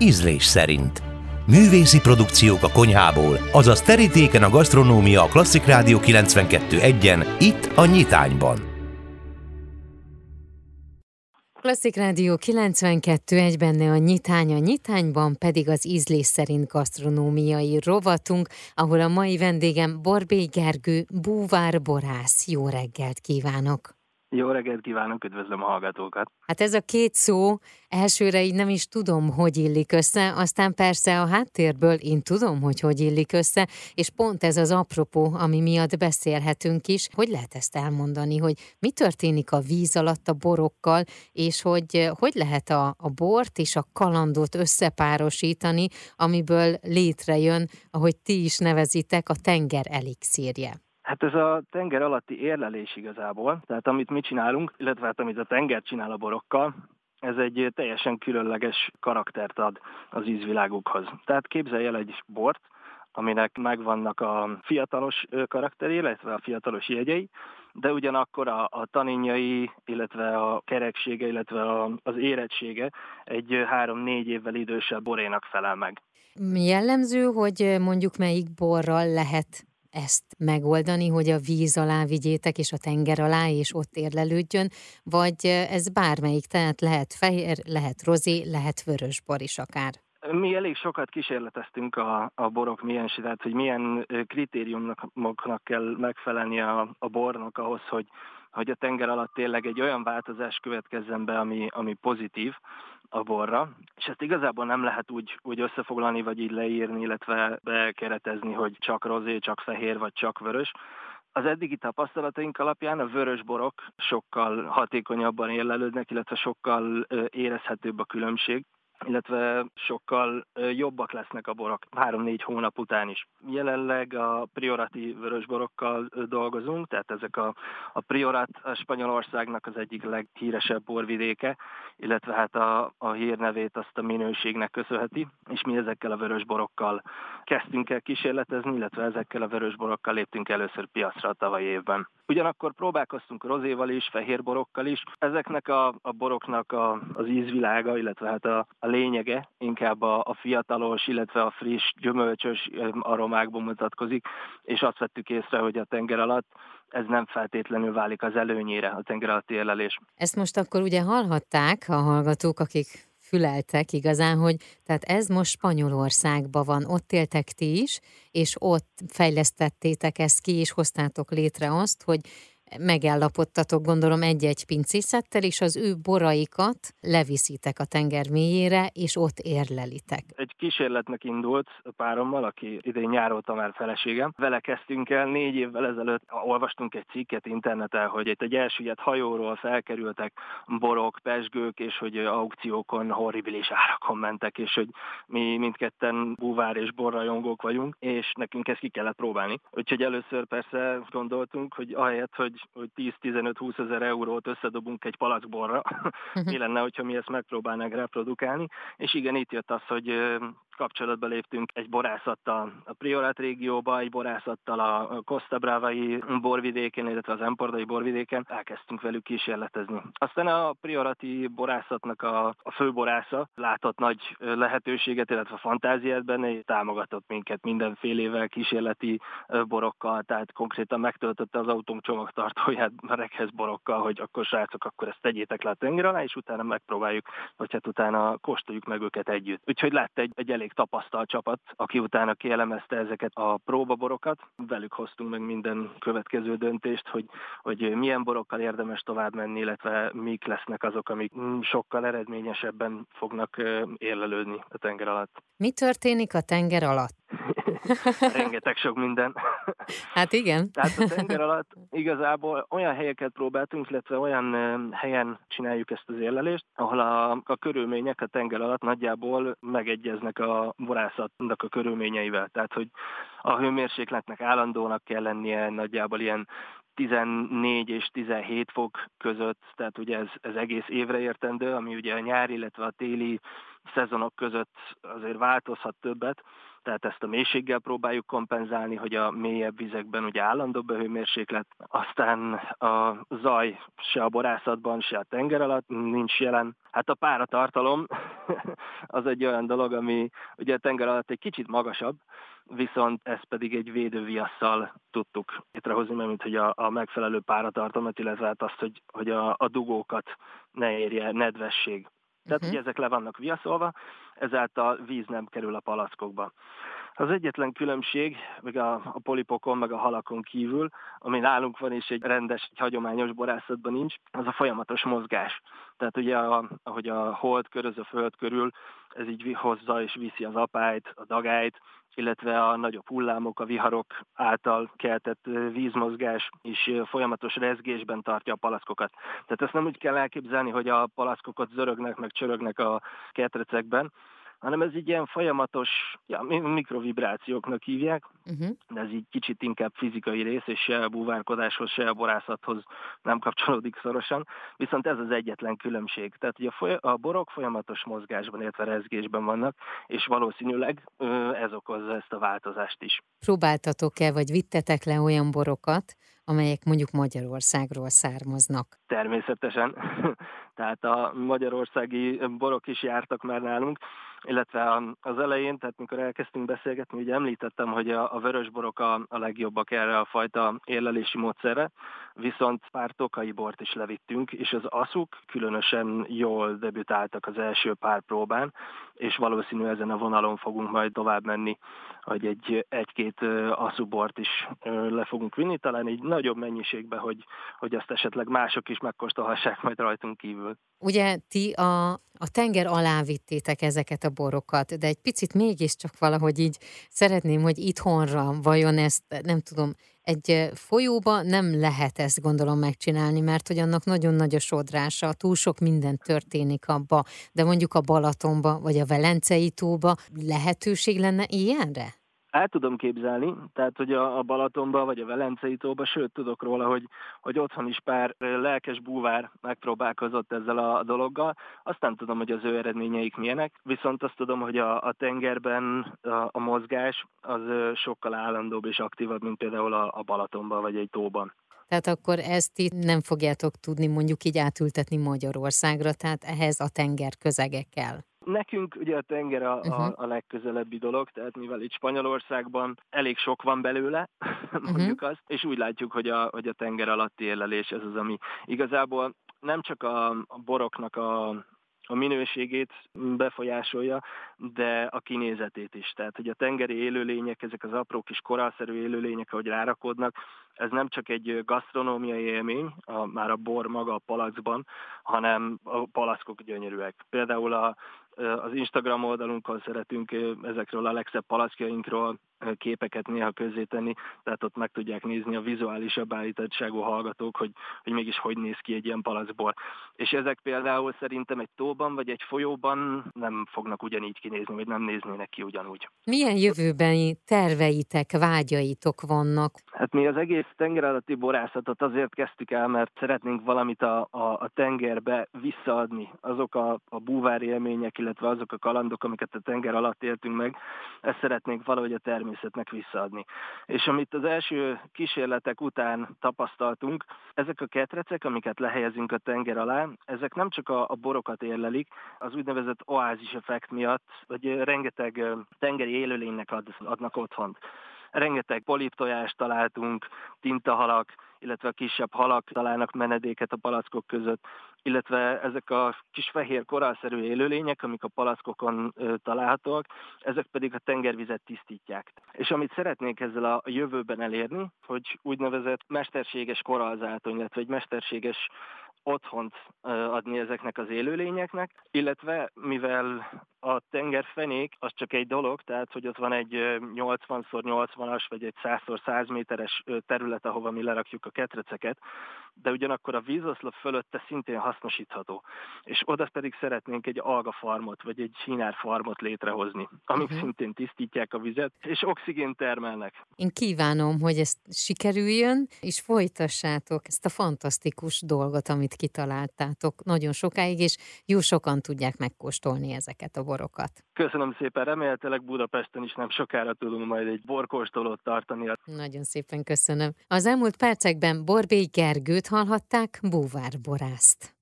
ízlés szerint. Művészi produkciók a konyhából, azaz terítéken a gasztronómia a Klasszik Rádió 92.1-en, itt a Nyitányban. Klasszik Rádió 92 egy benne a nyitány, a nyitányban pedig az ízlés szerint gasztronómiai rovatunk, ahol a mai vendégem Borbély Gergő, búvár borász. Jó reggelt kívánok! Jó reggelt kívánok, üdvözlöm a hallgatókat! Hát ez a két szó elsőre így nem is tudom, hogy illik össze, aztán persze a háttérből én tudom, hogy hogy illik össze, és pont ez az apropó, ami miatt beszélhetünk is, hogy lehet ezt elmondani, hogy mi történik a víz alatt a borokkal, és hogy hogy lehet a, a bort és a kalandot összepárosítani, amiből létrejön, ahogy ti is nevezitek, a tenger elixírje. Hát ez a tenger alatti érlelés igazából, tehát amit mi csinálunk, illetve hát amit a tenger csinál a borokkal, ez egy teljesen különleges karaktert ad az ízvilágukhoz. Tehát képzelj el egy bort, aminek megvannak a fiatalos karakteri, illetve a fiatalos jegyei, de ugyanakkor a, a taninjai, illetve a kereksége, illetve a, az érettsége egy három-négy évvel idősebb borénak felel meg. Jellemző, hogy mondjuk melyik borral lehet ezt megoldani, hogy a víz alá vigyétek, és a tenger alá, és ott érlelődjön, vagy ez bármelyik, tehát lehet fehér, lehet rozé, lehet vörösbor is akár? Mi elég sokat kísérleteztünk a, a borok milyen, tehát hogy milyen kritériumoknak kell megfelelni a, a bornak ahhoz, hogy, hogy a tenger alatt tényleg egy olyan változás következzen be, ami, ami pozitív a borra, és ezt igazából nem lehet úgy, úgy összefoglalni, vagy így leírni, illetve bekeretezni, hogy csak rozé, csak fehér, vagy csak vörös. Az eddigi tapasztalataink alapján a vörös borok sokkal hatékonyabban érlelődnek, illetve sokkal érezhetőbb a különbség illetve sokkal jobbak lesznek a borok három-négy hónap után is. Jelenleg a priorati vörösborokkal dolgozunk, tehát ezek a, a priorat a Spanyolországnak az egyik leghíresebb borvidéke, illetve hát a, a hírnevét azt a minőségnek köszönheti, és mi ezekkel a vörösborokkal kezdtünk el kísérletezni, illetve ezekkel a vörösborokkal léptünk először piacra a tavalyi évben. Ugyanakkor próbálkoztunk rozéval is, fehérborokkal is. Ezeknek a, a boroknak a, az ízvilága, illetve hát a, a lényege inkább a, a fiatalos, illetve a friss, gyümölcsös aromákban mutatkozik, és azt vettük észre, hogy a tenger alatt ez nem feltétlenül válik az előnyére a tenger alatti élelés. Ezt most akkor ugye hallhatták a hallgatók, akik füleltek igazán, hogy tehát ez most Spanyolországban van, ott éltek ti is, és ott fejlesztettétek ezt ki, és hoztátok létre azt, hogy megállapodtatok, gondolom egy-egy pincészettel, és az ő boraikat leviszitek a tenger mélyére, és ott érlelitek. Egy kísérletnek indult párommal, aki idén nyárolta már feleségem. Vele kezdtünk el, négy évvel ezelőtt olvastunk egy cikket interneten, hogy itt egy elsüllyedt hajóról felkerültek borok, pesgők, és hogy aukciókon horribilis árakon mentek, és hogy mi mindketten búvár és borrajongók vagyunk, és nekünk ezt ki kellett próbálni. Úgyhogy először persze gondoltunk, hogy ahelyett, hogy hogy, hogy 10-15-20 ezer eurót összedobunk egy palackborra. Mi lenne, hogyha mi ezt megpróbálnánk reprodukálni? És igen, itt jött az, hogy kapcsolatba léptünk egy borászattal a Priorat régióba, egy borászattal a Costa Bravai borvidéken, illetve az Empordai borvidéken. Elkezdtünk velük kísérletezni. Aztán a Priorati borászatnak a, a főborásza látott nagy lehetőséget, illetve fantáziát benne, támogatott minket mindenfélével, kísérleti borokkal, tehát konkrétan megtöltötte az autónk csomagtartóját rekesz borokkal, hogy akkor srácok, akkor ezt tegyétek le a tenger alá, és utána megpróbáljuk, vagy hát utána kóstoljuk meg őket együtt. Úgyhogy lett egy, egy elég elég tapasztalt csapat, aki utána kielemezte ezeket a próbaborokat. Velük hoztunk meg minden következő döntést, hogy, hogy milyen borokkal érdemes tovább menni, illetve mik lesznek azok, amik sokkal eredményesebben fognak érlelődni a tenger alatt. Mi történik a tenger alatt? Rengeteg sok minden. Hát igen. Tehát a tenger alatt igazából olyan helyeket próbáltunk, illetve olyan helyen csináljuk ezt az érlelést, ahol a, a körülmények a tenger alatt nagyjából megegyeznek a borászatnak a körülményeivel. Tehát, hogy a hőmérsékletnek állandónak kell lennie nagyjából ilyen 14 és 17 fok között, tehát ugye ez, ez egész évre értendő, ami ugye a nyári, illetve a téli szezonok között azért változhat többet, tehát ezt a mélységgel próbáljuk kompenzálni, hogy a mélyebb vizekben ugye állandóbb a hőmérséklet, aztán a zaj se a borászatban, se a tenger alatt nincs jelen. Hát a páratartalom az egy olyan dolog, ami ugye a tenger alatt egy kicsit magasabb, viszont ezt pedig egy védőviasszal tudtuk létrehozni, mert mint hogy a, a megfelelő páratartalmat, illetve hát azt, hogy, hogy a, a dugókat ne érje nedvesség. Tehát uh-huh. ugye ezek le vannak viaszolva, ezáltal víz nem kerül a palackokba. Az egyetlen különbség, meg a, a polipokon, meg a halakon kívül, ami nálunk van és egy rendes, egy hagyományos borászatban nincs, az a folyamatos mozgás. Tehát ugye, a, ahogy a hold köröz a föld körül, ez így hozza és viszi az apályt, a dagályt, illetve a nagyobb hullámok, a viharok által keltett vízmozgás is folyamatos rezgésben tartja a palaszkokat. Tehát ezt nem úgy kell elképzelni, hogy a palaszkokat zörögnek, meg csörögnek a ketrecekben, hanem ez így ilyen folyamatos, ja, mikrovibrációknak hívják, uh-huh. de ez így kicsit inkább fizikai rész, és se a búvárkodáshoz, se a borászathoz nem kapcsolódik szorosan, viszont ez az egyetlen különbség. Tehát hogy a, foly- a borok folyamatos mozgásban, illetve rezgésben vannak, és valószínűleg ez okozza ezt a változást is. Próbáltatok-e, vagy vittetek le olyan borokat, amelyek mondjuk Magyarországról származnak? Természetesen. Tehát a magyarországi borok is jártak már nálunk, illetve az elején, tehát mikor elkezdtünk beszélgetni, ugye említettem, hogy a, a vörösborok a, a legjobbak erre a fajta érlelési módszerre, viszont pár tokai bort is levittünk, és az aszuk különösen jól debütáltak az első pár próbán, és valószínű ezen a vonalon fogunk majd tovább menni, hogy egy, egy-két aszubort is le fogunk vinni, talán egy nagyobb mennyiségben, hogy, hogy azt esetleg mások is megkóstolhassák majd rajtunk kívül. Ugye ti a, a tenger alá vittétek ezeket a borokat, de egy picit mégiscsak valahogy így szeretném, hogy itthonra vajon ezt, nem tudom, egy folyóba nem lehet ezt gondolom megcsinálni, mert hogy annak nagyon nagy a sodrása, túl sok minden történik abba, de mondjuk a Balatonba, vagy a Velencei tóba lehetőség lenne ilyenre? El tudom képzelni, tehát hogy a, a Balatonba vagy a Velencei tóba, sőt tudok róla, hogy, hogy otthon is pár lelkes búvár megpróbálkozott ezzel a dologgal. Azt nem tudom, hogy az ő eredményeik milyenek, viszont azt tudom, hogy a, a tengerben a, a mozgás az sokkal állandóbb és aktívabb, mint például a, a Balatonban vagy egy tóban. Tehát akkor ezt itt nem fogjátok tudni mondjuk így átültetni Magyarországra, tehát ehhez a tenger közege kell. Nekünk ugye a tenger a, uh-huh. a, a legközelebbi dolog, tehát mivel itt Spanyolországban elég sok van belőle, mondjuk uh-huh. azt, és úgy látjuk, hogy a, hogy a tenger alatti élelés ez az, ami igazából nem csak a, a boroknak a, a minőségét befolyásolja, de a kinézetét is. Tehát, hogy a tengeri élőlények, ezek az apró kis koralszerű élőlények, ahogy rárakodnak, ez nem csak egy gasztronómiai élmény, a, már a bor maga a palackban, hanem a palackok gyönyörűek. Például a, az Instagram oldalunkon szeretünk ezekről a legszebb palackjainkról képeket néha tenni, tehát ott meg tudják nézni a vizuálisabb állítottságú hallgatók, hogy, hogy mégis hogy néz ki egy ilyen palackból. És ezek például szerintem egy tóban vagy egy folyóban nem fognak ugyanígy kinézni, vagy nem néznének ki ugyanúgy. Milyen jövőbeni terveitek, vágyaitok vannak? Hát mi az egész tenger alatti borászatot azért kezdtük el, mert szeretnénk valamit a, a, a tengerbe visszaadni. Azok a, a búvár élmények, illetve azok a kalandok, amiket a tenger alatt éltünk meg, ezt szeretnénk valahogy a természet természetnek visszaadni. És amit az első kísérletek után tapasztaltunk, ezek a ketrecek, amiket lehelyezünk a tenger alá, ezek nem csak a, a borokat érlelik, az úgynevezett oázis effekt miatt, vagy rengeteg tengeri élőlénynek ad, adnak otthont. Rengeteg poliptojást találtunk, tintahalak, illetve a kisebb halak találnak menedéket a palackok között, illetve ezek a kis fehér korálszerű élőlények, amik a palackokon találhatóak, ezek pedig a tengervizet tisztítják. És amit szeretnék ezzel a jövőben elérni, hogy úgynevezett mesterséges korallzátony, illetve egy mesterséges otthont adni ezeknek az élőlényeknek, illetve mivel a tengerfenék az csak egy dolog, tehát hogy ott van egy 80x80-as vagy egy 100x100 méteres terület, ahova mi lerakjuk a ketreceket, de ugyanakkor a vízoszlop fölötte szintén hasznosítható. És oda pedig szeretnénk egy algafarmot, vagy egy farmot létrehozni, amik uh-huh. szintén tisztítják a vizet, és oxigént termelnek. Én kívánom, hogy ez sikerüljön, és folytassátok ezt a fantasztikus dolgot, amit kitaláltátok nagyon sokáig, és jó sokan tudják megkóstolni ezeket a borokat. Köszönöm szépen, remélhetőleg Budapesten is nem sokára tudunk majd egy borkóstolót tartani. Nagyon szépen köszönöm. Az elmúlt percekben Borbély Gergőt hallhatták, búvárborászt.